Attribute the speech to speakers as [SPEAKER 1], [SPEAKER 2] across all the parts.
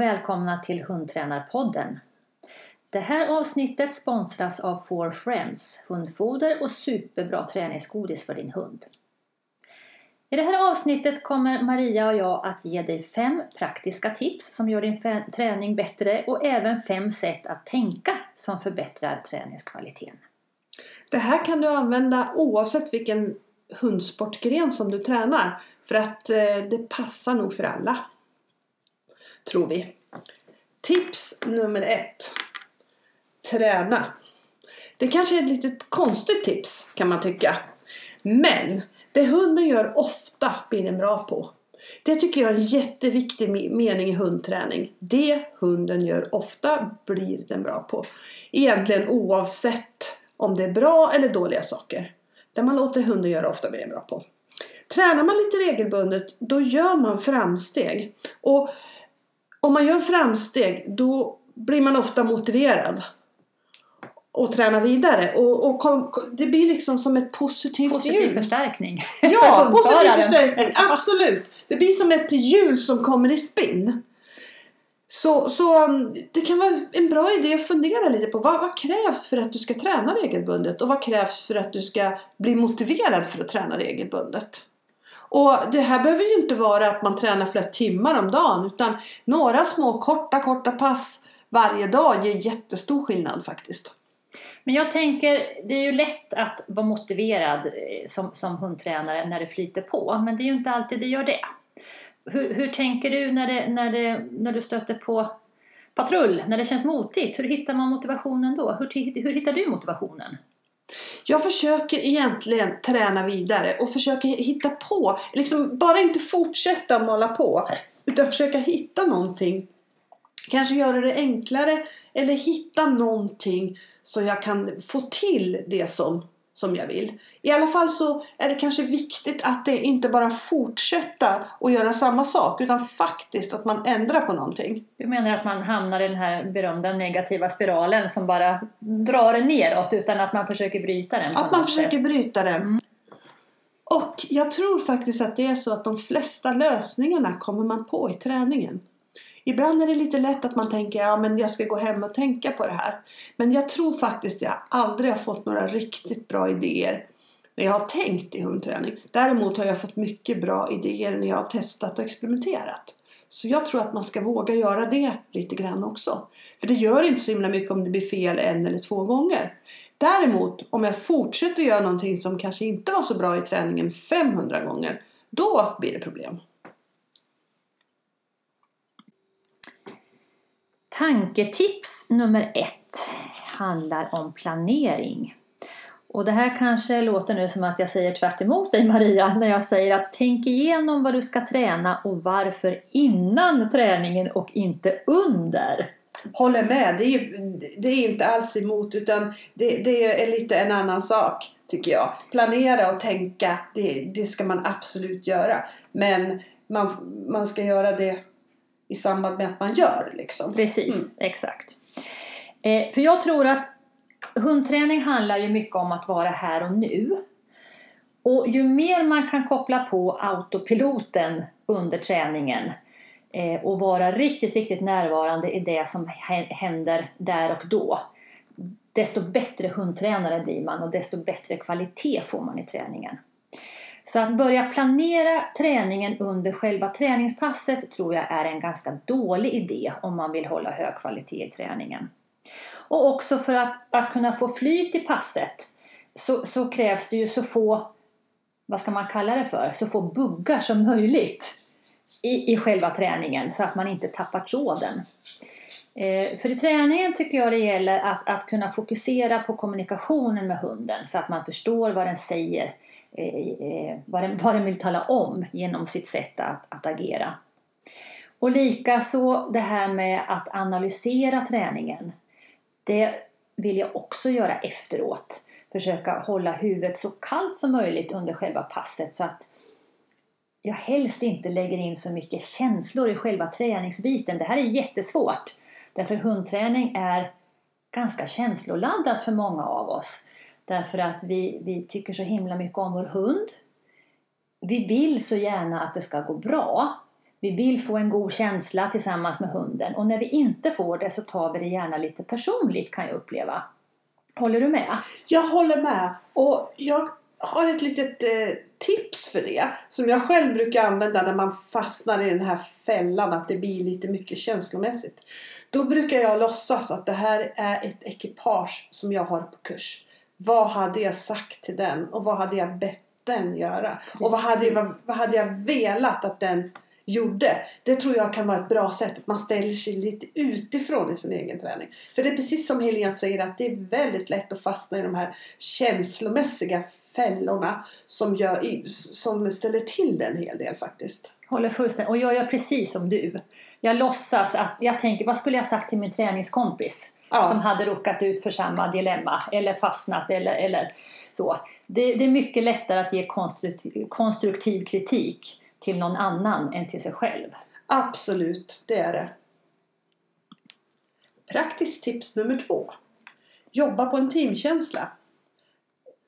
[SPEAKER 1] Och välkomna till Hundtränarpodden. Det här avsnittet sponsras av Four Friends, hundfoder och superbra träningsgodis för din hund. I det här avsnittet kommer Maria och jag att ge dig fem praktiska tips som gör din träning bättre och även fem sätt att tänka som förbättrar träningskvaliteten.
[SPEAKER 2] Det här kan du använda oavsett vilken hundsportgren som du tränar för att eh, det passar nog för alla. Tror vi. Tips nummer ett. Träna. Det kanske är ett lite konstigt tips kan man tycka. Men det hunden gör ofta blir den bra på. Det tycker jag är en jätteviktig mening i hundträning. Det hunden gör ofta blir den bra på. Egentligen oavsett om det är bra eller dåliga saker. Det man låter hunden göra ofta blir den bra på. Tränar man lite regelbundet då gör man framsteg. Och om man gör framsteg då blir man ofta motiverad och träna vidare. Och, och kom, det blir liksom som ett positivt
[SPEAKER 1] Positiv hjul. förstärkning.
[SPEAKER 2] Ja, positiv förstärkning. Absolut. Det blir som ett hjul som kommer i spinn. Så, så um, det kan vara en bra idé att fundera lite på vad, vad, krävs för att du ska träna regelbundet och vad krävs för att du ska bli motiverad för att träna regelbundet. Och det här behöver ju inte vara att man tränar flera timmar om dagen utan några små korta, korta pass varje dag ger jättestor skillnad faktiskt.
[SPEAKER 1] Men jag tänker, det är ju lätt att vara motiverad eh, som, som hundtränare när det flyter på, men det är ju inte alltid det gör det. Hur, hur tänker du när, det, när, det, när du stöter på patrull, när det känns motigt? Hur hittar man motivationen då? Hur, hur hittar du motivationen?
[SPEAKER 2] Jag försöker egentligen träna vidare och försöker hitta på, liksom bara inte fortsätta mala på utan försöka hitta någonting. Kanske göra det enklare eller hitta någonting så jag kan få till det som, som jag vill. I alla fall så är det kanske viktigt att det inte bara fortsätta och göra samma sak utan faktiskt att man ändrar på någonting.
[SPEAKER 1] Du menar att man hamnar i den här berömda negativa spiralen som bara drar en neråt utan att man försöker bryta den?
[SPEAKER 2] Att man försöker sätt. bryta den. Mm. Och jag tror faktiskt att det är så att de flesta lösningarna kommer man på i träningen. Ibland är det lite lätt att man tänker ja men jag ska gå hem och tänka på det här. Men jag tror faktiskt att jag aldrig har fått några riktigt bra idéer när jag har tänkt i hundträning. Däremot har jag fått mycket bra idéer när jag har testat och experimenterat. Så jag tror att man ska våga göra det lite grann också. För det gör inte så himla mycket om det blir fel en eller två gånger. Däremot om jag fortsätter göra någonting som kanske inte var så bra i träningen 500 gånger. Då blir det problem.
[SPEAKER 1] Tanketips nummer ett handlar om planering. Och det här kanske låter nu som att jag säger tvärt emot dig Maria när jag säger att tänk igenom vad du ska träna och varför innan träningen och inte under.
[SPEAKER 2] Håller med, det är, det är inte alls emot utan det, det, är lite en annan sak tycker jag. Planera och tänka, det, det ska man absolut göra. Men man, man ska göra det i samband med att man gör. Liksom.
[SPEAKER 1] Precis, mm. exakt. Eh, för jag tror att hundträning handlar ju mycket om att vara här och nu. Och ju mer man kan koppla på autopiloten under träningen eh, och vara riktigt, riktigt närvarande i det som händer där och då desto bättre hundtränare blir man och desto bättre kvalitet får man i träningen. Så att börja planera träningen under själva träningspasset tror jag är en ganska dålig idé om man vill hålla hög kvalitet i träningen. Och också för att, att kunna få flyt i passet så, så krävs det ju så få, vad ska man kalla det för, så få buggar som möjligt i, i själva träningen så att man inte tappar tråden. Eh, för i träningen tycker jag det gäller att, att kunna fokusera på kommunikationen med hunden så att man förstår vad den säger eh, eh, vad, den, vad den vill tala om genom sitt sätt att, att agera. Och likaså det här med att analysera träningen. Det vill jag också göra efteråt. Försöka hålla huvudet så kallt som möjligt under själva passet så att jag helst inte lägger in så mycket känslor i själva träningsbiten. Det här är jättesvårt. Därför hundträning är ganska känsloladdat för många av oss. Därför att vi, vi tycker så himla mycket om vår hund. Vi vill så gärna att det ska gå bra. Vi vill få en god känsla tillsammans med hunden och när vi inte får det så tar vi det gärna lite personligt kan jag uppleva. Håller du med?
[SPEAKER 2] Jag håller med och jag har ett litet eh, tips för det som jag själv brukar använda när man fastnar i den här fällan att det blir lite mycket känslomässigt. Då brukar jag låtsas att det här är ett ekipage som jag har på kurs. Vad hade jag sagt till den och vad hade jag bett den göra? Precis. Och vad hade, vad, vad hade jag velat att den gjorde. Det tror jag kan vara ett bra sätt. Att man ställer sig lite utifrån i sin egen träning. För det är precis som Helene säger att det är väldigt lätt att fastna i de här känslomässiga fällorna som, gör, som ställer till det en hel del faktiskt.
[SPEAKER 1] Håller fullständigt. Och jag gör precis som du. Jag låtsas att, jag tänker vad skulle jag sagt till min träningskompis? Ja. Som hade råkat ut för samma dilemma eller fastnat eller, eller så. Det, det är mycket lättare att ge konstruktiv, konstruktiv kritik till någon annan än till sig själv.
[SPEAKER 2] Absolut, det är det. Praktiskt tips nummer två. Jobba på en teamkänsla.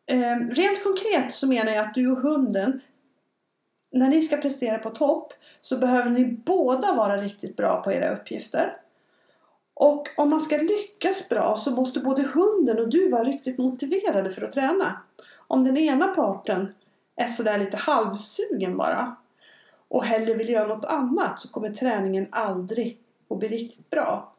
[SPEAKER 2] Eh, rent konkret så menar jag att du och hunden när ni ska prestera på topp så behöver ni båda vara riktigt bra på era uppgifter. Och om man ska lyckas bra så måste både hunden och du vara riktigt motiverade för att träna. Om den ena parten är sådär lite halvsugen bara och hellre vill göra något annat så kommer träningen aldrig att bli riktigt bra.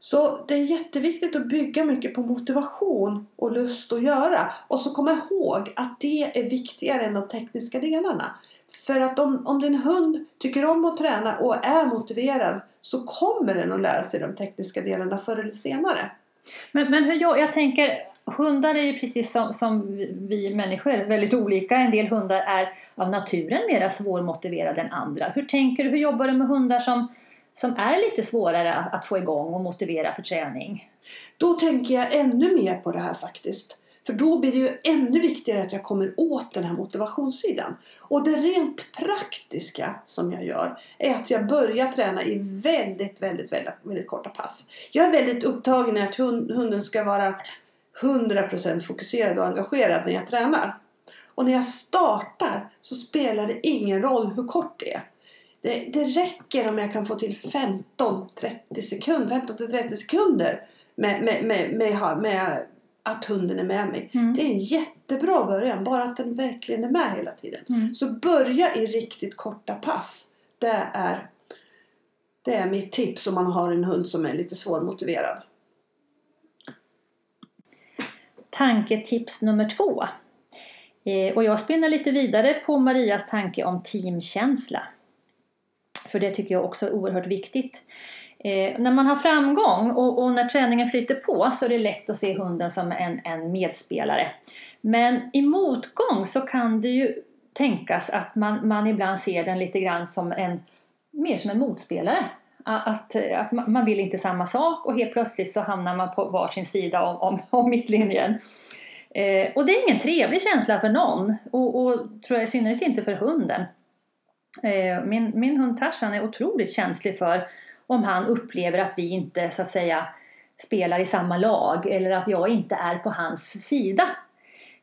[SPEAKER 2] Så det är jätteviktigt att bygga mycket på motivation och lust att göra. Och så komma ihåg att det är viktigare än de tekniska delarna. För att om, om din hund tycker om att träna och är motiverad så kommer den att lära sig de tekniska delarna förr eller senare.
[SPEAKER 1] Men, men hur jag, jag tänker, hundar är ju precis som, som vi människor väldigt olika. En del hundar är av naturen mer svårmotiverade än andra. Hur tänker du? Hur jobbar du med hundar som, som är lite svårare att få igång och motivera för träning?
[SPEAKER 2] Då tänker jag ännu mer på det här faktiskt. För då blir det ju ännu viktigare att jag kommer åt den här motivationssidan. Och det rent praktiska som jag gör är att jag börjar träna i väldigt, väldigt, väldigt, väldigt korta pass. Jag är väldigt upptagen i att hunden ska vara 100% fokuserad och engagerad när jag tränar. Och när jag startar så spelar det ingen roll hur kort det är. Det, det räcker om jag kan få till 15-30 sekunder, 15-30 sekunder med, med, med, med, med att hunden är med mig. Mm. Det är en jättebra början, bara att den verkligen är med hela tiden. Mm. Så börja i riktigt korta pass. Det är, det är mitt tips om man har en hund som är lite svårmotiverad.
[SPEAKER 1] Tanketips nummer två. Eh, och jag spinner lite vidare på Marias tanke om teamkänsla. För det tycker jag också är oerhört viktigt. Eh, när man har framgång och, och, när träningen flyter på så är det lätt att se hunden som en, en medspelare. Men i motgång så kan det ju tänkas att man, man ibland ser den lite grann som en, mer som en motspelare. Att, att man vill inte samma sak och helt plötsligt så hamnar man på varsin sida om, om, om mittlinjen. Eh, och det är ingen trevlig känsla för någon och, och tror jag i synnerhet inte för hunden. Eh, min, min hund Tarzan är otroligt känslig för om han upplever att vi inte så att säga spelar i samma lag eller att jag inte är på hans sida.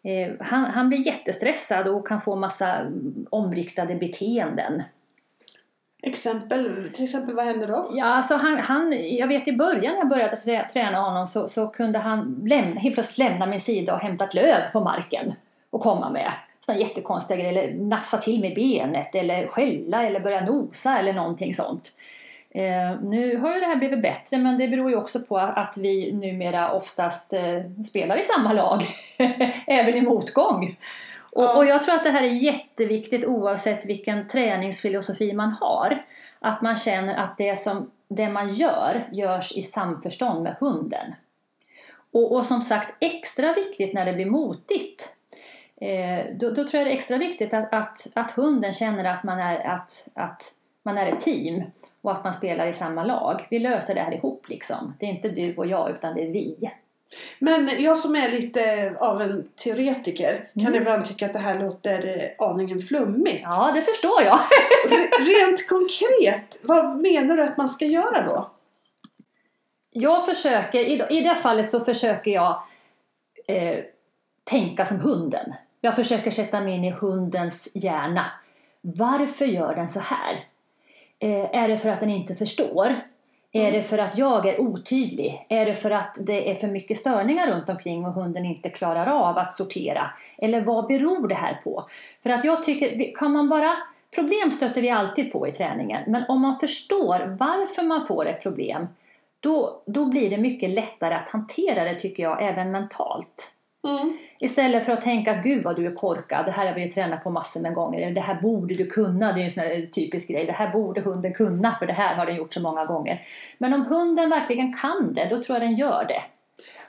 [SPEAKER 1] Eh, han, han blir jättestressad och kan få massa omriktade beteenden.
[SPEAKER 2] Exempel, till exempel vad händer då?
[SPEAKER 1] Ja, alltså han, han, jag vet i början när jag började träna honom så, så kunde han lämna, helt plötsligt lämna min sida och hämta ett löv på marken och komma med. Sådana jättekonstiga grejer, eller nafsa till med benet eller skälla eller börja nosa eller någonting sånt. Eh, nu har ju det här blivit bättre men det beror ju också på att vi numera oftast eh, spelar i samma lag, även i motgång. Och, ja. och, jag tror att det här är jätteviktigt oavsett vilken träningsfilosofi man har. Att man känner att det, som, det man gör görs i samförstånd med hunden. Och, och som sagt extra viktigt när det blir motigt. Eh, då, då, tror jag det är extra viktigt att, att, att hunden känner att man är, att, att man är ett team och att man spelar i samma lag. Vi löser det här ihop liksom. Det är inte du och jag utan det är vi.
[SPEAKER 2] Men jag som är lite av en teoretiker kan mm. ibland tycka att det här låter eh, aningen flummigt.
[SPEAKER 1] Ja, det förstår jag.
[SPEAKER 2] Rent konkret, vad menar du att man ska göra då?
[SPEAKER 1] Jag försöker, i det fallet så försöker jag eh, tänka som hunden. Jag försöker sätta mig in i hundens hjärna. Varför gör den så här? Eh, är det för att den inte förstår? Är det för att jag är otydlig? Är det för att det är för mycket störningar runt omkring och hunden inte klarar av att sortera? Eller vad beror det här på? För att jag tycker, kan man bara... Problem stöter vi alltid på i träningen, men om man förstår varför man får ett problem, då, då blir det mycket lättare att hantera det tycker jag, även mentalt.
[SPEAKER 2] Mm.
[SPEAKER 1] Istället för att tänka gud vad du är korkad, det här har vi ju tränat på massor med gånger, det här borde du kunna, det är en sån här typisk grej, det här borde hunden kunna för det här har den gjort så många gånger. Men om hunden verkligen kan det, då tror jag den gör det.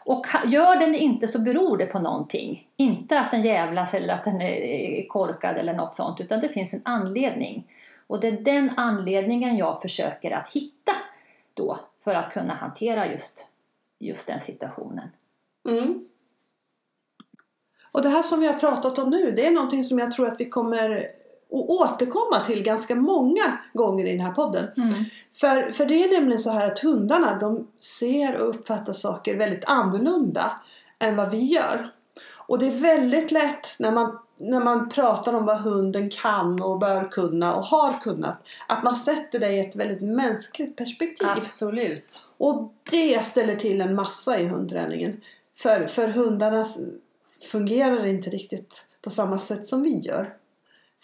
[SPEAKER 1] Och gör den det inte så beror det på någonting. Inte att den jävlas eller att den är korkad eller något sånt, utan det finns en anledning. Och det är den anledningen jag försöker att hitta då för att kunna hantera just, just den situationen.
[SPEAKER 2] Mm. Och det här som vi har pratat om nu, det är någonting som jag tror att vi kommer att återkomma till ganska många gånger i den här podden.
[SPEAKER 1] Mm.
[SPEAKER 2] För, för det är nämligen så här att hundarna de ser och uppfattar saker väldigt annorlunda än vad vi gör. Och det är väldigt lätt när man, när man pratar om vad hunden kan och bör kunna och har kunnat. Att man sätter det i ett väldigt mänskligt perspektiv.
[SPEAKER 1] Absolut.
[SPEAKER 2] Och det ställer till en massa i hundträningen. För, för hundarna fungerar inte riktigt på samma sätt som vi gör.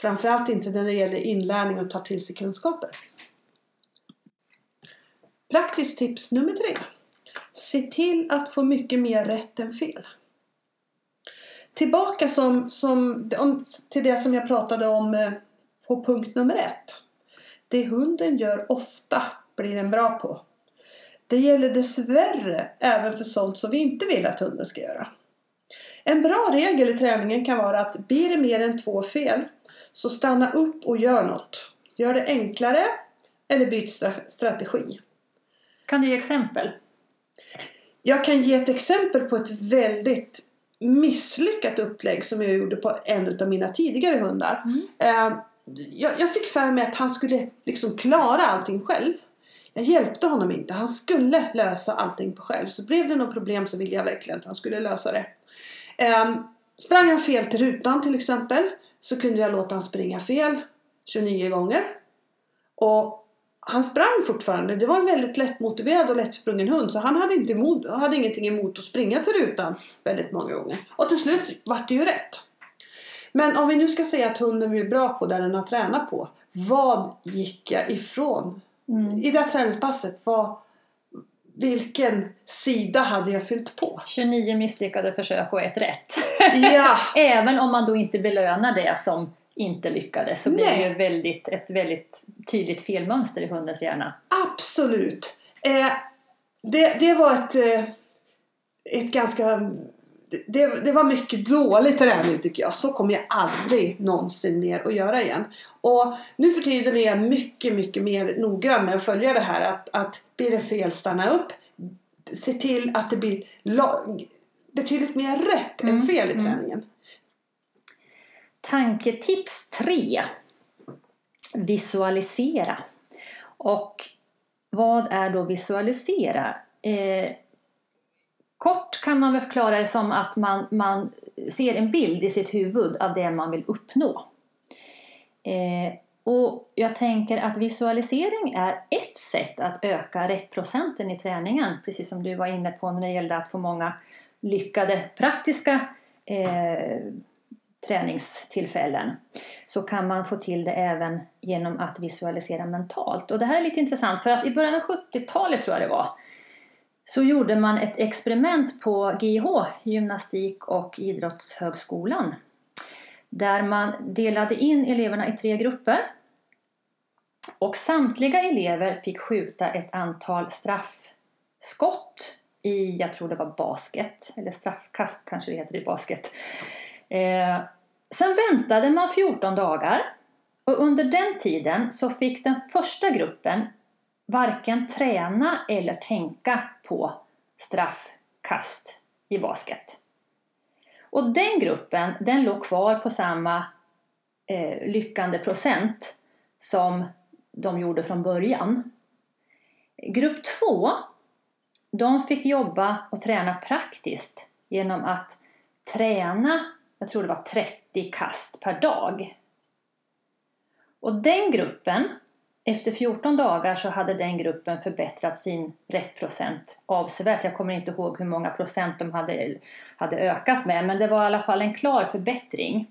[SPEAKER 2] Framförallt inte när det gäller inlärning och ta till sig kunskaper. Praktiskt tips nummer tre. Se till att få mycket mer rätt än fel. Tillbaka som, som, om, till det som jag pratade om eh, på punkt nummer ett. Det hunden gör ofta blir den bra på. Det gäller dessvärre även för sånt som vi inte vill att hunden ska göra. En bra regel i träningen kan vara att blir det mer än två fel så stanna upp och gör något. Gör det enklare eller byt strategi.
[SPEAKER 1] Kan du ge exempel?
[SPEAKER 2] Jag kan ge ett exempel på ett väldigt misslyckat upplägg som jag gjorde på en av mina tidigare hundar.
[SPEAKER 1] Mm.
[SPEAKER 2] Eh, jag, fick för mig att han skulle liksom klara allting själv. Jag hjälpte honom inte. Han skulle lösa allting på själv. Så blev det något problem så ville jag verkligen att han skulle lösa det. Um, sprang han fel till rutan till exempel så kunde jag låta honom springa fel 29 gånger. Och han sprang fortfarande. Det var en väldigt lättmotiverad och lättsprungen hund så han hade, inte emot, hade ingenting emot att springa till rutan väldigt många gånger. Och till slut vart det ju rätt. Men om vi nu ska säga att hunden är bra på det den har tränat på. Vad gick jag ifrån?
[SPEAKER 1] Mm.
[SPEAKER 2] I det här träningspasset, vad, vilken sida hade jag fyllt på?
[SPEAKER 1] 29 misslyckade försök och ett rätt.
[SPEAKER 2] Ja.
[SPEAKER 1] Även om man då inte belönar det som inte lyckades så blir det ju väldigt, ett väldigt tydligt felmönster i hundens hjärna.
[SPEAKER 2] Absolut. Eh, det, det var ett, eh, ett ganska... Det, det var mycket dålig träning tycker jag. Så kommer jag aldrig någonsin mer att göra igen. Och nu för tiden är jag mycket, mycket mer noggrann med att följa det här. Att, att blir det fel, stanna upp. Se till att det blir lag, betydligt mer rätt mm. än fel i mm. träningen. Mm.
[SPEAKER 1] Tanketips 3. Visualisera. Och vad är då visualisera? Eh, kort kan man väl förklara det som att man, man ser en bild i sitt huvud av det man vill uppnå. Eh, och jag tänker att visualisering är ett sätt att öka rättprocenten i träningen, precis som du var inne på när det gällde att få många lyckade praktiska eh, träningstillfällen så kan man få till det även genom att visualisera mentalt. Och det här är lite intressant för att i början av 70-talet tror jag det var så gjorde man ett experiment på GH, Gymnastik och idrottshögskolan där man delade in eleverna i tre grupper och samtliga elever fick skjuta ett antal straffskott i, jag tror det var basket, eller straffkast kanske det heter i basket. Eh, sen väntade man 14 dagar och under den tiden så fick den första gruppen varken träna eller tänka på straffkast i basket. Och den gruppen den låg kvar på samma eh, lyckande procent som de gjorde från början. Grupp 2 de fick jobba och träna praktiskt genom att träna, jag tror det var 30 kast per dag. Och den gruppen efter 14 dagar så hade den gruppen förbättrat sin rättprocent avsevärt. Jag kommer inte ihåg hur många procent de hade, hade ökat med, men det var i alla fall en klar förbättring.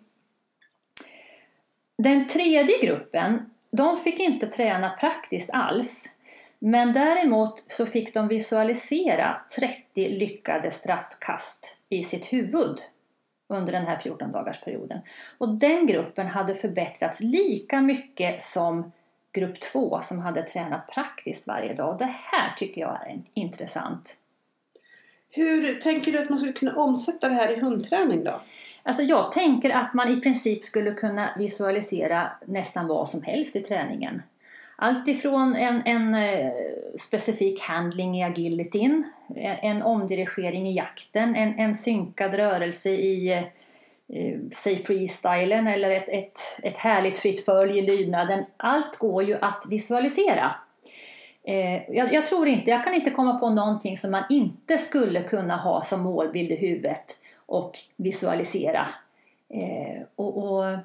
[SPEAKER 1] Den tredje gruppen, de fick inte träna praktiskt alls. Men däremot så fick de visualisera 30 lyckade straffkast i sitt huvud under den här 14 dagars perioden. Och den gruppen hade förbättrats lika mycket som grupp 2 som hade tränat praktiskt varje dag. Det här tycker jag är intressant.
[SPEAKER 2] Hur tänker du att man skulle kunna omsätta det här i hundträning då?
[SPEAKER 1] Alltså jag tänker att man i princip skulle kunna visualisera nästan vad som helst i träningen. Allt ifrån en, en eh, specifik handling i agilityn, en omdirigering i jakten, en, en synkad rörelse i eh, säg freestylen eller ett, ett, ett härligt fritt följ i lydnaden. Allt går ju att visualisera. Eh, jag, jag, tror inte, jag kan inte komma på någonting som man inte skulle kunna ha som målbild i huvudet och visualisera. Eh, och, och,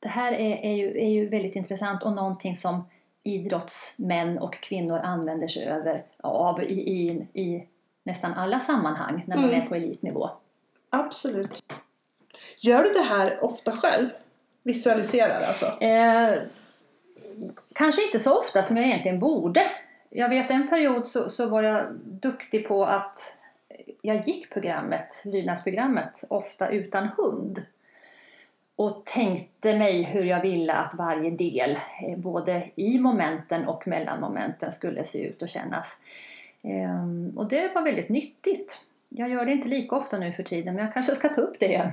[SPEAKER 1] det här är, är, ju, är ju väldigt intressant och någonting som idrottsmän och kvinnor använder sig över, av i, i, i nästan alla sammanhang när man mm. är på elitnivå.
[SPEAKER 2] Absolut. Gör du det här ofta själv? Visualiserar alltså?
[SPEAKER 1] Eh, kanske inte så ofta som jag egentligen borde. Jag vet en period så, så var jag duktig på att jag gick programmet, lydnadsprogrammet, ofta utan hund. Och tänkte mig hur jag ville att varje del, eh, både i momenten och mellan momenten, skulle se ut och kännas. Ehm, och det var väldigt nyttigt. Jag gör det inte lika ofta nu för tiden, men jag kanske ska ta upp det igen.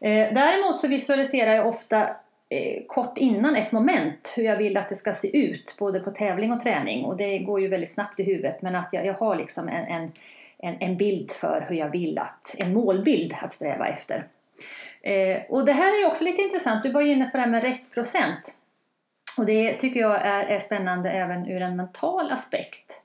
[SPEAKER 1] Eh, däremot så visualiserar jag ofta eh, kort innan ett moment hur jag vill att det ska se ut, både på tävling och träning. Och det går ju väldigt snabbt i huvudet, men att jag, jag har liksom en, en en, bild för hur jag vill att, en målbild att sträva efter. Eh, och det här är också lite intressant, du var ju inne på det här med rätt procent. Och det tycker jag är, är spännande även ur en mental aspekt.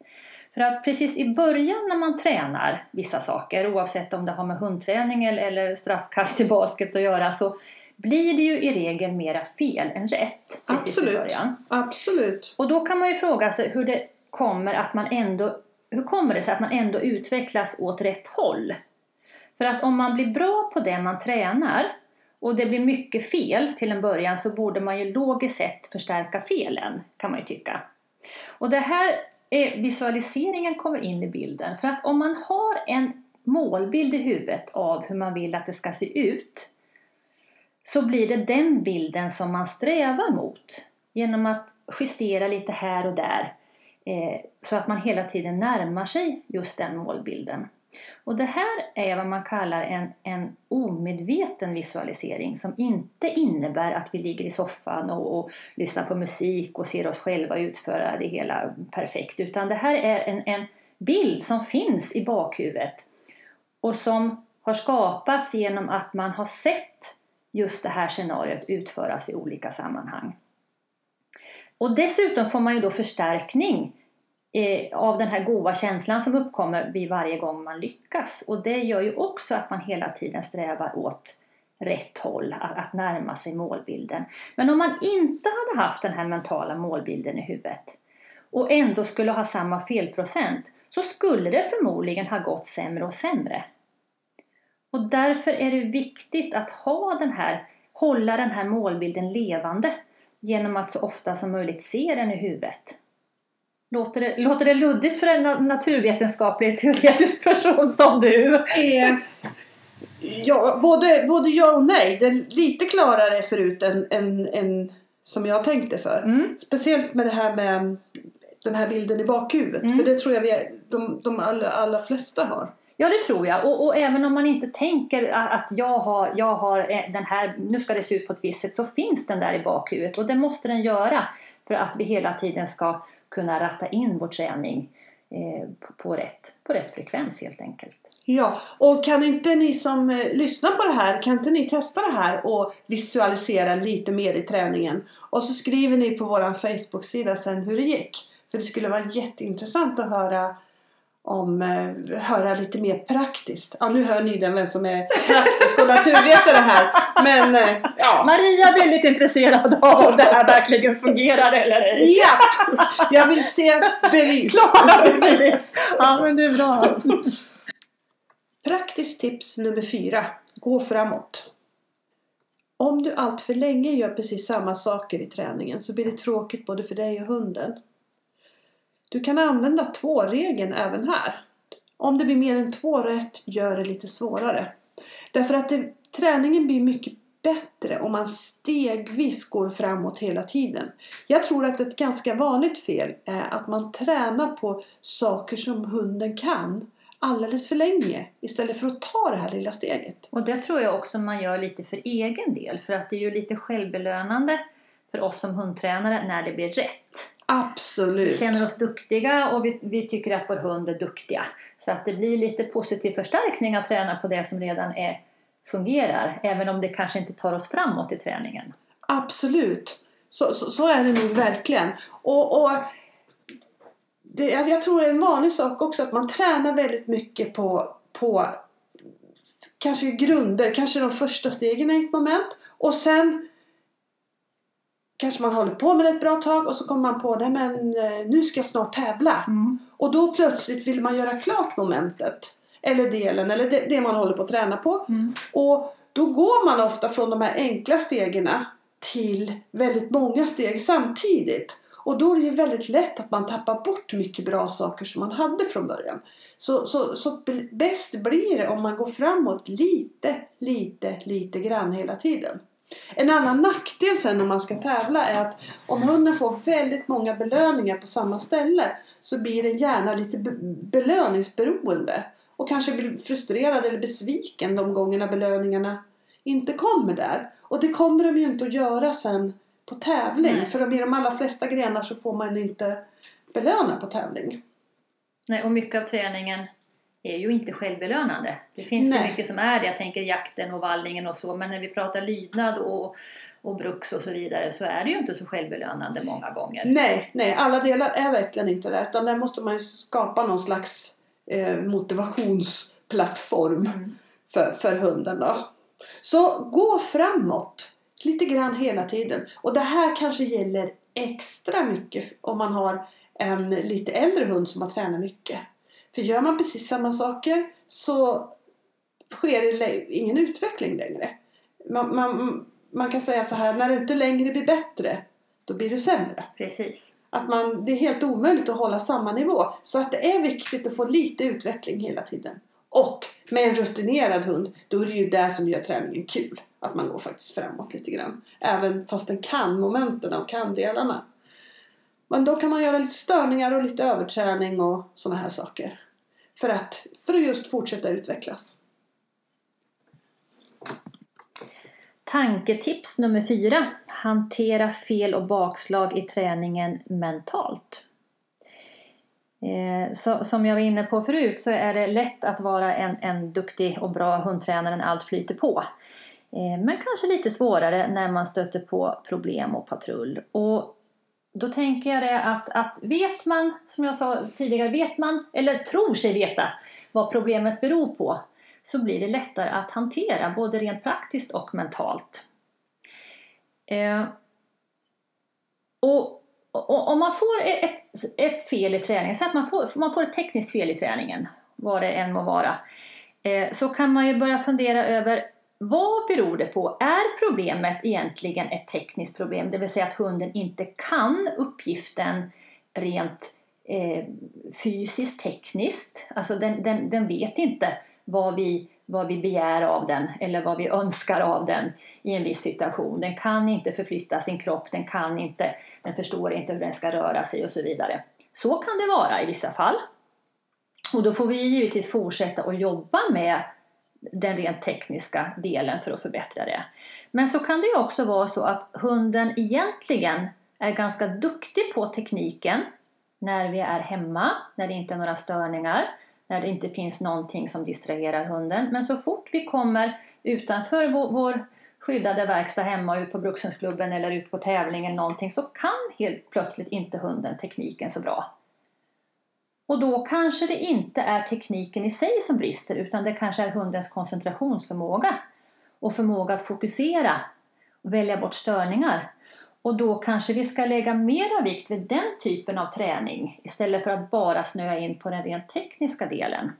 [SPEAKER 1] För att precis i början när man tränar vissa saker, oavsett om det har med hundträning eller, straffkast i basket att göra, så blir det ju i regel mera fel än rätt. Precis
[SPEAKER 2] Absolut.
[SPEAKER 1] I början.
[SPEAKER 2] Absolut.
[SPEAKER 1] Och då kan man ju fråga sig hur det kommer att man ändå hur kommer det sig att man ändå utvecklas åt rätt håll? För att om man blir bra på det man tränar och det blir mycket fel till en början så borde man ju logiskt sett förstärka felen, kan man ju tycka. Och det här är, Eh, visualiseringen kommer in i bilden. För att om man har en målbild i huvudet av hur man vill att det ska se ut så blir det den bilden som man strävar mot genom att justera lite här och där eh, så att man hela tiden närmar sig just den målbilden. Och det här är vad man kallar en, en omedveten visualisering som inte innebär att vi ligger i soffan och, och, lyssnar på musik och ser oss själva utföra det hela perfekt. Utan det här är en, en bild som finns i bakhuvudet och som har skapats genom att man har sett just det här scenariot utföras i olika sammanhang. Och dessutom får man ju då förstärkning eh, av den här goda känslan som uppkommer vid varje gång man lyckas. Och det gör ju också att man hela tiden strävar åt rätt håll, att, att närma sig målbilden. Men om man inte hade haft den här mentala målbilden i huvudet och ändå skulle ha samma felprocent så skulle det förmodligen ha gått sämre och sämre. Och därför är det viktigt att ha den här, hålla den här målbilden levande genom att så ofta som möjligt se den i huvudet. Låter det, låter det luddigt för en naturvetenskaplig teoretisk person som du?
[SPEAKER 2] Eh, ja, både, både ja och nej. Det är lite klarare förut än, än, än som jag tänkte för. Mm. Speciellt med det här med den här bilden i bakhuvudet. Mm. För det tror jag vi de, de allra, allra flesta har.
[SPEAKER 1] Ja, det tror jag. Och, och, även om man inte tänker att jag har, jag har eh, den här, nu ska det se ut på ett visst sätt, så finns den där i bakhuvudet. Och det måste den göra för att vi hela tiden ska kunna ratta in vår träning eh, på, rätt, på rätt frekvens helt enkelt.
[SPEAKER 2] Ja, och kan inte ni som eh, lyssnar på det här, kan inte ni testa det här och visualisera lite mer i träningen? Och så skriver ni på vår Facebook-sida sen hur det gick. För det skulle vara jätteintressant att höra om eh, höra lite mer praktiskt. Ja, nu hör ni den vem som är praktisk och naturvetare här. Men eh, ja.
[SPEAKER 1] Maria blir lite intresserad av om det här verkligen fungerar eller ej.
[SPEAKER 2] Ja! Jag vill se bevis.
[SPEAKER 1] Klara bevis. Ja, men det är bra.
[SPEAKER 2] Praktiskt tips nummer fyra. Gå framåt. Om du allt för länge gör precis samma saker i träningen så blir det tråkigt både för dig och hunden. Du kan använda två-regeln även här. Om det blir mer än två rätt, gör det lite svårare. Därför att det, träningen blir mycket bättre om man stegvis går framåt hela tiden. Jag tror att ett ganska vanligt fel är att man tränar på saker som hunden kan alldeles för länge istället för att ta det här lilla steget.
[SPEAKER 1] Och det tror jag också man gör lite för egen del för att det är ju lite självbelönande för oss som hundtränare när det blir rätt.
[SPEAKER 2] Absolut!
[SPEAKER 1] Vi känner oss duktiga och vi, vi tycker att vår hund är duktiga. Så att det blir lite positiv förstärkning att träna på det som redan är, fungerar. Även om det kanske inte tar oss framåt i träningen.
[SPEAKER 2] Absolut! Så, så, så är det nog verkligen. Och, och det, jag tror det är en vanlig sak också att man tränar väldigt mycket på, på kanske grunder, kanske de första stegen i ett moment. Och sen kanske man håller på med det ett bra tag och så kommer man på det men eh, nu ska jag snart tävla.
[SPEAKER 1] Mm.
[SPEAKER 2] Och då plötsligt vill man göra klart momentet. Eller delen, eller det, det man håller på att träna på.
[SPEAKER 1] Mm.
[SPEAKER 2] Och då går man ofta från de här enkla stegen till väldigt många steg samtidigt. Och då är det ju väldigt lätt att man tappar bort mycket bra saker som man hade från början. Så, så, så bäst blir det om man går framåt lite, lite, lite grann hela tiden. En annan nackdel sen om man ska tävla är att om hunden får väldigt många belöningar på samma ställe så blir den gärna lite belöningsberoende och kanske blir frustrerad eller besviken de gångerna belöningarna inte kommer där. Och det kommer de ju inte att göra sen på tävling
[SPEAKER 1] Nej.
[SPEAKER 2] för i de allra flesta grenar så får man inte belöna på tävling.
[SPEAKER 1] Nej, och mycket av träningen är ju inte självbelönande. Det finns
[SPEAKER 2] Nej.
[SPEAKER 1] ju mycket som är det. Jag tänker jakten och vallningen och så. Men när vi pratar lydnad och, och bruks och så vidare så är det ju inte så självbelönande många gånger.
[SPEAKER 2] Nej, nej, alla delar är verkligen inte det. Utan där måste man ju skapa någon slags eh, motivationsplattform
[SPEAKER 1] Mm.
[SPEAKER 2] för, för hunden. Då. Så gå framåt lite grann hela tiden. Och det här kanske gäller extra mycket om man har en lite äldre hund som har tränat mycket. För gör man precis samma saker så sker det ingen utveckling längre. Man, man, man kan säga så här, när det inte längre blir bättre, då blir det sämre.
[SPEAKER 1] Precis.
[SPEAKER 2] Att man, det är helt omöjligt att hålla samma nivå. Så att det är viktigt att få lite utveckling hela tiden. Och med en rutinerad hund, då är det ju det som gör träningen kul. Att man går faktiskt framåt lite grann. Även fast den kan momenten och kan delarna. Men då kan man göra lite störningar och lite överträning och sådana här saker. För att, för att just fortsätta utvecklas.
[SPEAKER 1] Tanketips nummer fyra. Hantera fel och bakslag i träningen mentalt. Eh, så, som jag var inne på förut så är det lätt att vara en, en duktig och bra hundtränare när allt flyter på. Eh, men kanske lite svårare när man stöter på problem och patrull. Och då tänker jag det att, att vet man, som jag sa tidigare, vet man eller tror sig veta vad problemet beror på så blir det lättare att hantera både rent praktiskt och mentalt. Eh, och, och om man får ett, ett fel i träningen, så att man får, man får ett tekniskt fel i träningen, vad det än må vara, eh, så kan man ju börja fundera över vad beror det på? Är problemet egentligen ett tekniskt problem? Det vill säga att hunden inte kan uppgiften rent eh, fysiskt, tekniskt. Alltså den, den, den vet inte vad vi, vad vi begär av den eller vad vi önskar av den i en viss situation. Den kan inte förflytta sin kropp, den kan inte, den förstår inte hur den ska röra sig och så vidare. Så kan det vara i vissa fall. Och då får vi givetvis fortsätta att jobba med den rent tekniska delen för att förbättra det. Men så kan det ju också vara så att hunden egentligen är ganska duktig på tekniken när vi är hemma, när det inte är några störningar, när det inte finns någonting som distraherar hunden. Men så fort vi kommer utanför vår, vår skyddade verkstad hemma, ut på Brukshundsklubben eller ut på tävling eller någonting så kan helt plötsligt inte hunden tekniken så bra. Och då kanske det inte är tekniken i sig som brister utan det kanske är hundens koncentrationsförmåga och förmåga att fokusera och välja bort störningar. Och då kanske vi ska lägga mera vikt vid den typen av träning istället för att bara snöa in på den rent tekniska delen.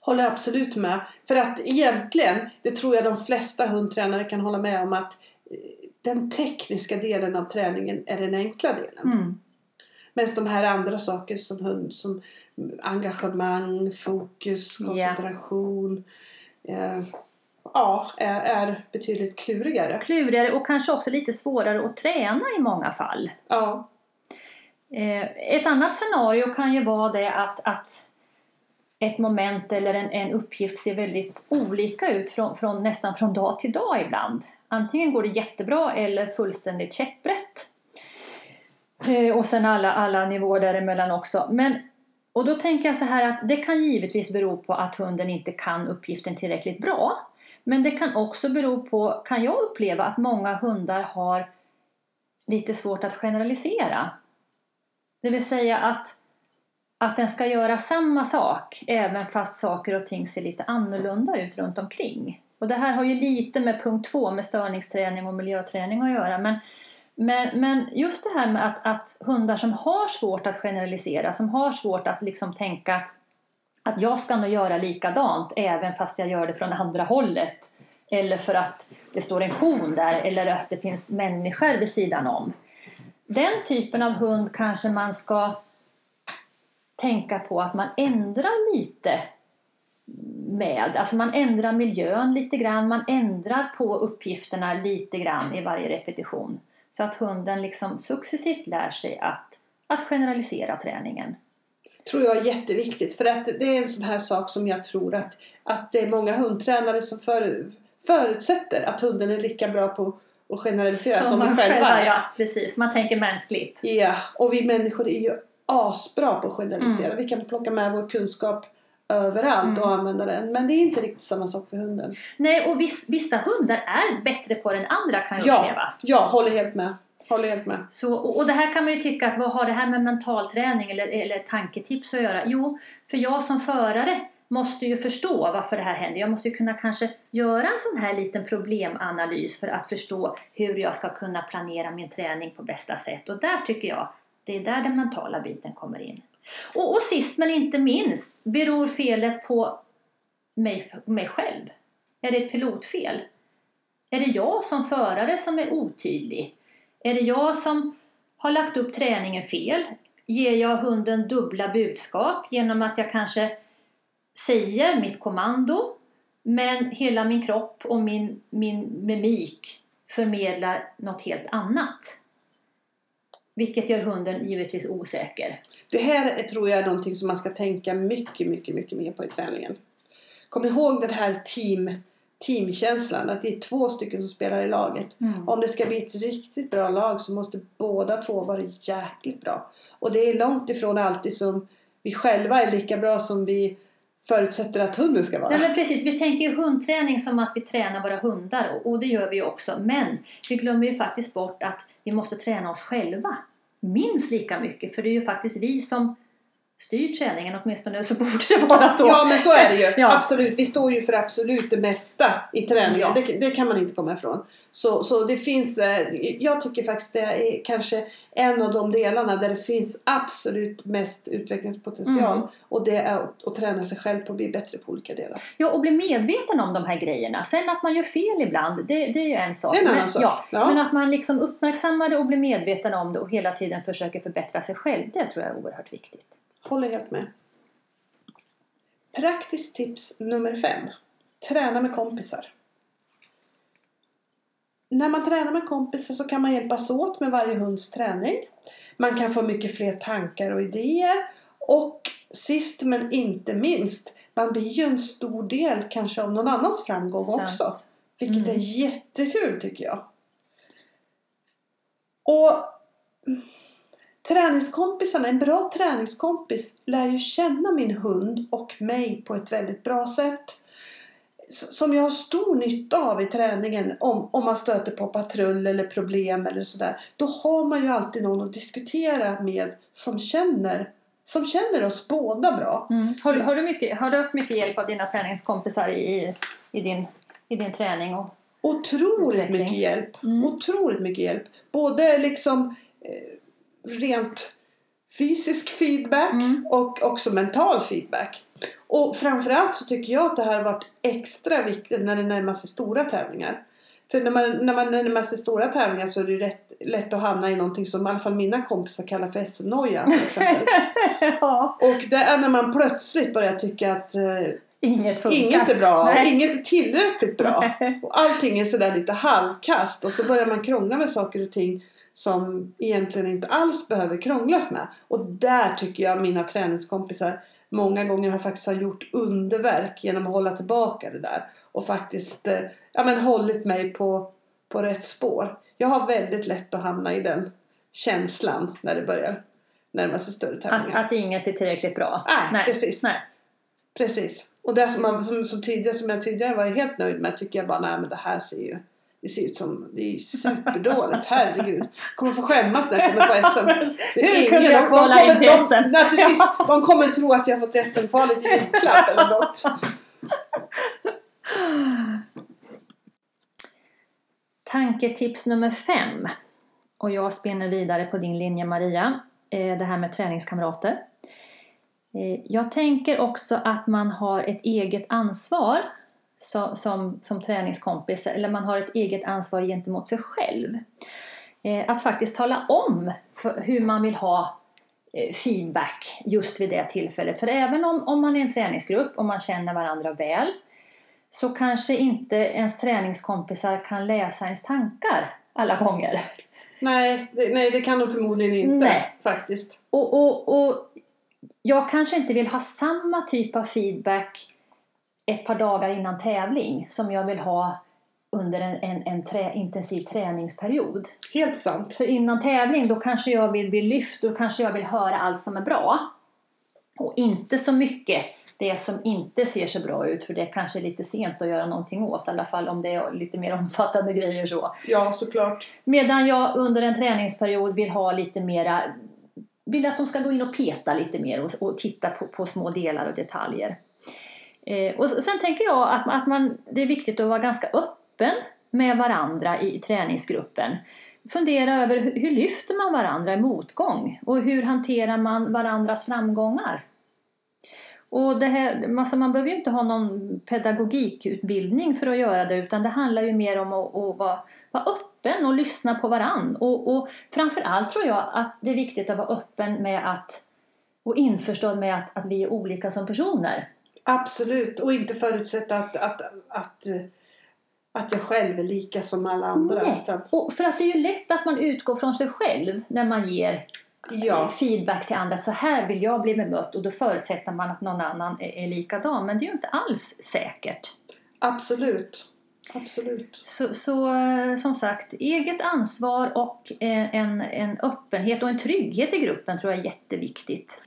[SPEAKER 2] Håller absolut med. För att egentligen, det tror jag de flesta hundtränare kan hålla med om att eh, den tekniska delen av träningen är den enkla delen.
[SPEAKER 1] Mm.
[SPEAKER 2] Medan de här andra saker som, hund, som engagemang, fokus, koncentration eh, ja, är, är betydligt klurigare.
[SPEAKER 1] Klurigare och kanske också lite svårare att träna i många fall.
[SPEAKER 2] Ja,
[SPEAKER 1] Eh, Ett annat scenario kan ju vara det att, att ett moment eller en, en uppgift ser väldigt olika ut från, från, nästan från dag till dag ibland. Antingen går det jättebra eller fullständigt käpprätt. Eh, och sen alla, alla nivåer däremellan också. Men, och då tänker jag så här att det kan givetvis bero på att hunden inte kan uppgiften tillräckligt bra. Men det kan också bero på, kan jag uppleva, att många hundar har lite svårt att generalisera. Det vill säga att, att den ska göra samma sak även fast saker och ting ser lite annorlunda ut runt omkring. Och det här har ju lite med punkt två med störningsträning och miljöträning att göra. Men, men, men just det här med att, att hundar som har svårt att generalisera, som har svårt att liksom tänka att jag ska nog göra likadant även fast jag gör det från andra hållet. Eller för att det står en kon där eller att det finns människor vid sidan om. Den typen av hund kanske man ska tänka på att man ändrar lite med. Alltså man ändrar miljön lite grann, man ändrar på uppgifterna lite grann i varje repetition. Så att hunden liksom successivt lär sig att, att generalisera träningen.
[SPEAKER 2] tror jag är jätteviktigt. För att det är en sån här sak som jag tror att, att det är många hundtränare som för, förutsätter att hunden är lika bra på att generalisera som,
[SPEAKER 1] man
[SPEAKER 2] vi själva är.
[SPEAKER 1] Ja, precis. Man tänker mänskligt.
[SPEAKER 2] Ja, och vi människor är ju asbra på att generalisera.
[SPEAKER 1] Mm.
[SPEAKER 2] Vi kan plocka med vår kunskap överallt och använda den. Men det är inte riktigt samma sak för hunden.
[SPEAKER 1] Nej, och viss, vissa hundar är bättre på det än andra kan jag uppleva.
[SPEAKER 2] Ja, håller helt med. Håller helt med.
[SPEAKER 1] Så, och, och det här kan man ju tycka att vad har det här med mental träning eller, eller tanketips att göra? Jo, för jag som förare måste ju förstå varför det här händer. Jag måste ju kunna kanske göra en sån här liten problemanalys för att förstå hur jag ska kunna planera min träning på bästa sätt. Och där tycker jag, det är där den mentala biten kommer in. Och, och sist men inte minst, beror felet på mig, mig själv? Är det ett pilotfel? Är det jag som förare som är otydlig? Är det jag som har lagt upp träningen fel? Ger jag hunden dubbla budskap genom att jag kanske säger mitt kommando men hela min kropp och min, min mimik förmedlar något helt annat? Vilket gör hunden givetvis osäker.
[SPEAKER 2] Det här är, tror jag är någonting som man ska tänka mycket, mycket, mycket mer på i träningen. Kom ihåg den här team, teamkänslan. Att vi är två stycken som spelar i laget.
[SPEAKER 1] Mm.
[SPEAKER 2] Om det ska bli ett riktigt bra lag så måste båda två vara jäkligt bra. Och det är långt ifrån alltid som vi själva är lika bra som vi förutsätter att hunden ska vara.
[SPEAKER 1] Nej, men precis, vi tänker ju hundträning som att vi tränar våra hundar och, och det gör vi ju också. Men vi glömmer ju faktiskt bort att vi måste träna oss själva. Minst lika mycket, för det är ju faktiskt vi som styr träningen, åtminstone så borde det vara så.
[SPEAKER 2] Ja men så är det ju.
[SPEAKER 1] Ja.
[SPEAKER 2] Absolut. Vi står ju för absolut det mesta i träningen.
[SPEAKER 1] Ja.
[SPEAKER 2] Det, det kan man inte komma ifrån. Så, så det finns, eh, jag tycker faktiskt det är kanske en av de delarna där det finns absolut mest utvecklingspotential.
[SPEAKER 1] Mm.
[SPEAKER 2] Och det är att, att träna sig själv på att bli bättre på olika delar.
[SPEAKER 1] Ja, och bli medveten om de här grejerna. Sen att man gör fel ibland, det, det är ju en sak.
[SPEAKER 2] Det är en annan
[SPEAKER 1] men,
[SPEAKER 2] sak.
[SPEAKER 1] Ja,
[SPEAKER 2] Ja.
[SPEAKER 1] Men att man liksom uppmärksammar det och blir medveten om det och hela tiden försöker förbättra sig själv, det tror jag är oerhört viktigt.
[SPEAKER 2] Håller helt med. Praktiskt tips nummer fem. Träna med kompisar. När man tränar med kompisar så kan man hjälpas åt med varje hunds träning. Man kan få mycket fler tankar och idéer. Och sist men inte minst, man blir ju en stor del kanske av någon annans framgång
[SPEAKER 1] Sant.
[SPEAKER 2] också. Vilket
[SPEAKER 1] Mm.
[SPEAKER 2] är jättekul tycker jag. Och träningskompisarna, en bra träningskompis lär ju känna min hund och mig på ett väldigt bra sätt. Som jag har stor nytta av i träningen om, om man stöter på patrull eller problem eller sådär. Då har man ju alltid någon att diskutera med som känner som känner oss båda bra.
[SPEAKER 1] Mm. Har, du, har, du mycket, har du haft mycket hjälp av dina träningskompisar i, i, din, i din träning? Och...
[SPEAKER 2] Otroligt
[SPEAKER 1] Utveckling.
[SPEAKER 2] mycket hjälp.
[SPEAKER 1] Mm.
[SPEAKER 2] Otroligt mycket hjälp. Både liksom eh, rent fysisk feedback
[SPEAKER 1] Mm.
[SPEAKER 2] och också mental feedback. Och framförallt så tycker jag att det här har varit extra viktigt när det närmar sig stora tävlingar. För när man, när man närmar sig stora tävlingar så är det ju rätt lätt att hamna i någonting som i alla fall mina kompisar kallar för SM-noja
[SPEAKER 1] ja,
[SPEAKER 2] Och det är när man plötsligt börjar tycka att eh,
[SPEAKER 1] inget funkar.
[SPEAKER 2] inget är bra,
[SPEAKER 1] Nej.
[SPEAKER 2] inget är tillräckligt bra. Och allting är sådär lite halvkast och så börjar man krångla med saker och ting som egentligen inte alls behöver krånglas med. Och där tycker jag mina träningskompisar många gånger har faktiskt har gjort underverk genom att hålla tillbaka det där. Och faktiskt eh, ja, men hållit mig på, på rätt spår. Jag har väldigt lätt att hamna i den känslan när det börjar närma sig större
[SPEAKER 1] Att,
[SPEAKER 2] tävlingar.
[SPEAKER 1] att inget är tillräckligt bra.
[SPEAKER 2] Nej, precis.
[SPEAKER 1] Nej.
[SPEAKER 2] Precis. Och det som, man, som, som, tidigare, som jag tidigare var helt nöjd med tycker jag bara, nej men det här ser ju det ser ut som, det är superdåligt, herregud. Kommer få skämmas när jag kommer på SM.
[SPEAKER 1] Hur kunde jag
[SPEAKER 2] de- de
[SPEAKER 1] kvala
[SPEAKER 2] kommer-
[SPEAKER 1] in till
[SPEAKER 2] de-
[SPEAKER 1] SM?
[SPEAKER 2] Nej precis, de kommer tro att jag har fått SM-kvalet i julklapp eller något.
[SPEAKER 1] Tanketips nummer fem. Och jag spinner vidare på din linje Maria. Eh, Det här med träningskamrater. Eh, Jag tänker också att man har ett eget ansvar så- som, som träningskompis. Eller man har ett eget ansvar gentemot sig själv. Eh, Att faktiskt tala om hur man vill ha eh, feedback just vid det tillfället. För även om, om man är en träningsgrupp och man känner varandra väl så kanske inte ens träningskompisar kan läsa ens tankar alla gånger.
[SPEAKER 2] Nej det, nej, det kan de förmodligen inte
[SPEAKER 1] Nej.
[SPEAKER 2] faktiskt.
[SPEAKER 1] Och, och, och jag kanske inte vill ha samma typ av feedback ett par dagar innan tävling som jag vill ha under en, en, en trä, intensiv träningsperiod.
[SPEAKER 2] Helt sant.
[SPEAKER 1] För innan tävling då kanske jag vill bli lyft, då kanske jag vill höra allt som är bra. Och inte så mycket det som inte ser så bra ut för det är kanske lite sent att göra någonting åt. I alla fall om det är lite mer omfattande grejer så.
[SPEAKER 2] Ja såklart.
[SPEAKER 1] Medan jag under en träningsperiod vill ha lite mera vill att de ska gå in och peta lite mer och, och titta på, på små delar och detaljer. Eh, och sen tänker jag att, att man, det är viktigt att vara ganska öppen med varandra i träningsgruppen. Fundera över hur, hur lyfter man varandra i motgång och hur hanterar man varandras framgångar. Och det här, alltså man behöver ju inte ha någon pedagogikutbildning för att göra det utan det handlar ju mer om att, att vara, vara öppen och lyssna på varann. Och, och framförallt tror jag att det är viktigt att vara öppen med att och införstådd med att, att vi är olika som personer.
[SPEAKER 2] Absolut. Och inte förutsätta att, att, att, eh, att jag själv är lika som alla andra.
[SPEAKER 1] Nej. Och för att det är ju lätt att man utgår från sig själv när man ger
[SPEAKER 2] ja.
[SPEAKER 1] feedback till andra. att Så här vill jag bli bemött och då förutsätter man att någon annan är, är likadan. Men det är ju inte alls säkert.
[SPEAKER 2] Absolut. Absolut.
[SPEAKER 1] Så, så eh, som sagt, eget ansvar och eh, en, en öppenhet och en trygghet i gruppen tror jag är jätteviktigt.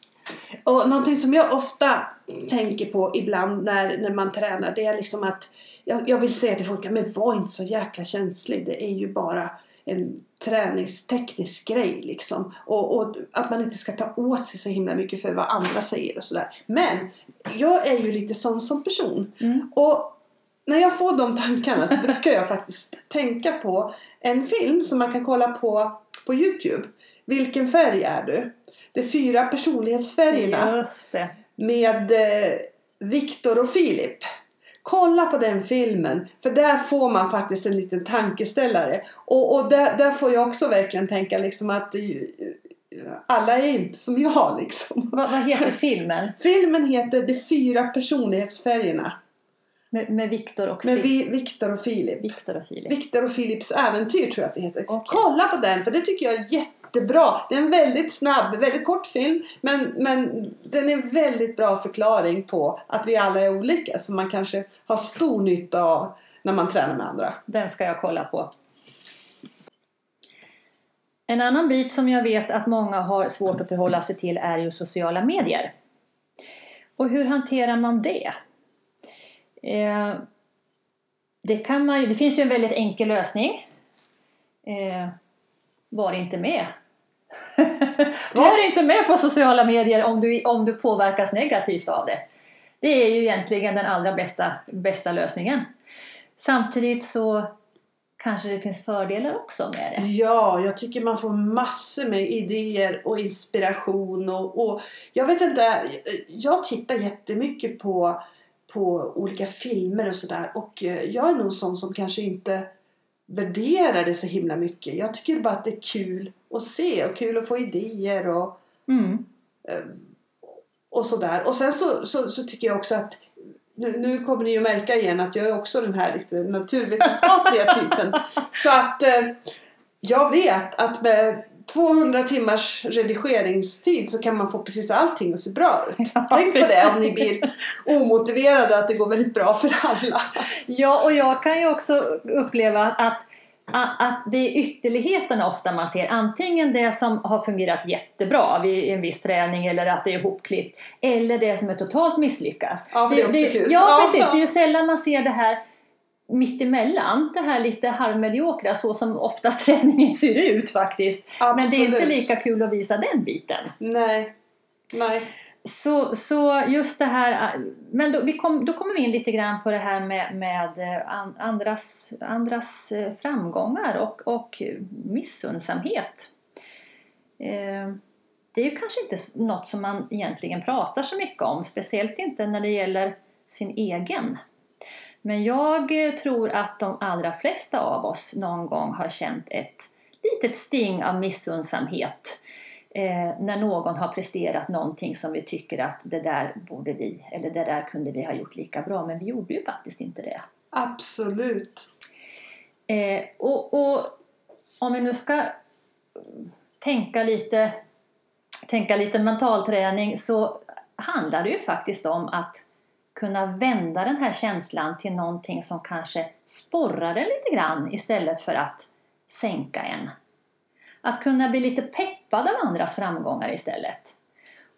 [SPEAKER 2] Och någonting som jag ofta tänker på ibland när, när man tränar det är liksom att jag, jag vill säga till folk, men var inte så jäkla känslig. Det är ju bara en träningsteknisk grej liksom. Och, och att man inte ska ta åt sig så himla mycket för vad andra säger och sådär. Men jag är ju lite sån som person.
[SPEAKER 1] Mm.
[SPEAKER 2] Och när jag får de tankarna så brukar jag faktiskt tänka på en film som man kan kolla på på Youtube. Vilken färg är du? De fyra personlighetsfärgerna
[SPEAKER 1] Just det.
[SPEAKER 2] Med eh, Viktor och Filip. Kolla på den filmen för där får man faktiskt en liten tankeställare. Och, och där, där får jag också verkligen tänka liksom att eh, alla är inte som jag liksom.
[SPEAKER 1] Vad, vad heter filmen?
[SPEAKER 2] Filmen heter De fyra personlighetsfärgerna
[SPEAKER 1] Med, med Viktor och
[SPEAKER 2] med. Vi- och Filip.
[SPEAKER 1] Viktor och Filip.
[SPEAKER 2] Viktor och Filips äventyr tror jag att det heter.
[SPEAKER 1] Okej.
[SPEAKER 2] Kolla på den för det tycker jag är jättebra. Det är en väldigt snabb, väldigt kort film men, men den är en väldigt bra förklaring på att vi alla är olika som man kanske har stor nytta av när man tränar med andra.
[SPEAKER 1] Den ska jag kolla på. En annan bit som jag vet att många har svårt att förhålla sig till är ju sociala medier. Och hur hanterar man det? Eh, det, kan man ju, det finns ju en väldigt enkel lösning. Eh, var inte med. Var inte med på sociala medier om du, om du påverkas negativt av det. Det är ju egentligen den allra bästa, bästa lösningen. Samtidigt så kanske det finns fördelar också med det.
[SPEAKER 2] Ja, jag tycker man får massor med idéer och inspiration. Och, och jag vet inte, jag tittar jättemycket på, på olika filmer och sådär. Och jag är nog sån som kanske inte värderar det så himla mycket. Jag tycker bara att det är kul att se och kul att få idéer och,
[SPEAKER 1] Mm.
[SPEAKER 2] eh, och sådär. Och sen så, så, så tycker jag också att nu, nu kommer ni ju märka igen att jag är också den här lite naturvetenskapliga typen. Så att eh, jag vet att med 200 timmars redigeringstid så kan man få precis allting att se bra ut.
[SPEAKER 1] Ja,
[SPEAKER 2] Tänk på det om ni blir omotiverade att det går väldigt bra för alla.
[SPEAKER 1] Ja, och jag kan ju också uppleva att, att, det är ytterligheterna ofta man ser. Antingen det som har fungerat jättebra vid en viss träning eller att det är ihopklippt. Eller det som är totalt misslyckas.
[SPEAKER 2] Ja, för det är också kul.
[SPEAKER 1] Ja,
[SPEAKER 2] Ja,
[SPEAKER 1] precis. Det är ju sällan man ser det här mittemellan. Det här lite halvmediokra så som oftast träningen ser ut faktiskt. Men det är inte
[SPEAKER 2] Absolut.
[SPEAKER 1] lika kul att visa den biten.
[SPEAKER 2] Nej. Nej.
[SPEAKER 1] Så, så just det här, äh, men då, vi kom, då kommer vi in lite grann på det här med, med äh, andras, andras äh, framgångar och, och missundsamhet. Eh, det är ju kanske inte något som man egentligen pratar så mycket om, speciellt inte när det gäller sin egen. Men jag eh, tror att de allra flesta av oss någon gång har känt ett litet sting av missundsamhet eh, när någon har presterat någonting som vi tycker att det där borde vi, eller det där kunde vi ha gjort lika bra, men vi gjorde ju faktiskt inte det.
[SPEAKER 2] Absolut.
[SPEAKER 1] Eh, och, och om vi nu ska tänka lite, tänka lite mentalträning så handlar det ju faktiskt om att kunna vända den här känslan till någonting som kanske sporrar en lite grann istället för att sänka en. Att kunna bli lite peppad av andras framgångar istället.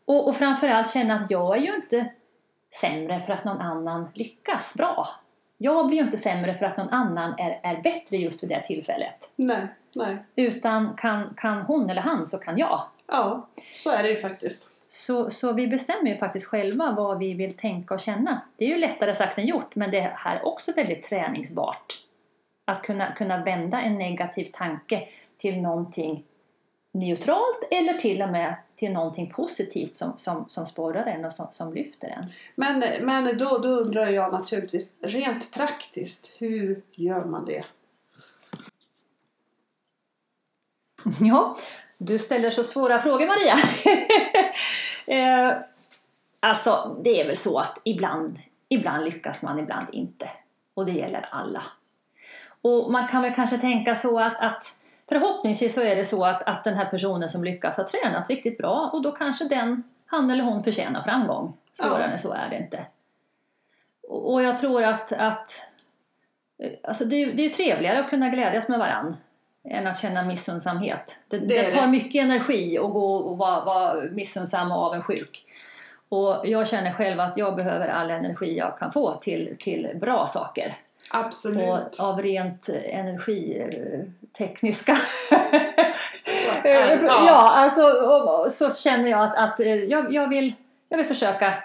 [SPEAKER 1] Och, och framförallt känna att jag är ju inte sämre för att någon annan lyckas bra. Jag blir ju inte sämre för att någon annan är, är bättre just vid det tillfället.
[SPEAKER 2] Nej. Nej.
[SPEAKER 1] Utan kan, kan hon eller han så kan jag.
[SPEAKER 2] Ja, så är det ju faktiskt.
[SPEAKER 1] Så, så vi bestämmer ju faktiskt själva vad vi vill tänka och känna. Det är ju lättare sagt än gjort, men det här är också väldigt träningsbart. Att kunna, kunna vända en negativ tanke till någonting neutralt eller till och med till någonting positivt som, som, som sporrar en och som, som lyfter en.
[SPEAKER 2] Men, men då, då undrar jag naturligtvis rent praktiskt, hur gör man det?
[SPEAKER 1] Ja, du ställer så svåra frågor Maria. eh, alltså, det är väl så att ibland, ibland lyckas man, ibland inte. Och det gäller alla. Och man kan väl kanske tänka så att, att förhoppningsvis så är det så att, att den här personen som lyckas har tränat riktigt bra och då kanske den, han eller hon förtjänar framgång. Svårare
[SPEAKER 2] Ja.
[SPEAKER 1] än så är det inte. Och, och jag tror att, att eh, alltså det, är, det är trevligare att kunna glädjas med varann än att känna missundsamhet. Det,
[SPEAKER 2] Det
[SPEAKER 1] det, tar
[SPEAKER 2] det.
[SPEAKER 1] mycket energi att gå och vara, vara missundsam och avundsjuk. Och jag känner själv att jag behöver all energi jag kan få till, till bra saker.
[SPEAKER 2] Absolut.
[SPEAKER 1] Och av rent energitekniska...
[SPEAKER 2] Ja.
[SPEAKER 1] ja, alltså så känner jag att, att eh, jag, jag, vill, jag vill försöka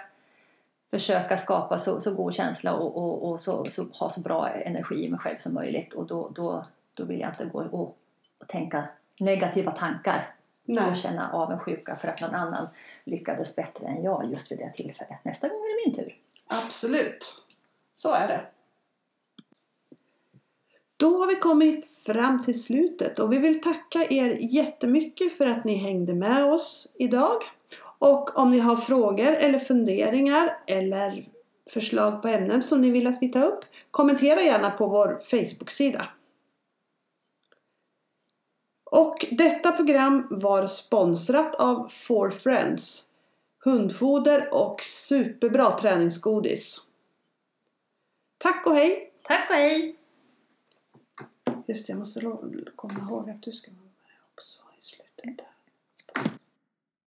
[SPEAKER 1] försöka skapa så, så god känsla och, och, och så, så, ha så bra energi i mig själv som möjligt. Och då, då, då vill jag inte gå och, och tänka negativa tankar
[SPEAKER 2] Nej.
[SPEAKER 1] och känna avundsjuka för att någon annan lyckades bättre än jag just vid det tillfället. Nästa gång är det min tur.
[SPEAKER 2] Absolut. Så är det. Då har vi kommit fram till slutet och vi vill tacka er jättemycket för att ni hängde med oss idag. Och om ni har frågor eller funderingar eller förslag på ämnen som ni vill att vi tar upp, kommentera gärna på vår Facebook-sida. Och detta program var sponsrat av Four Friends, hundfoder och superbra träningsgodis. Tack och hej!
[SPEAKER 1] Tack och hej!
[SPEAKER 2] Just det, jag måste komma ihåg att du ska vara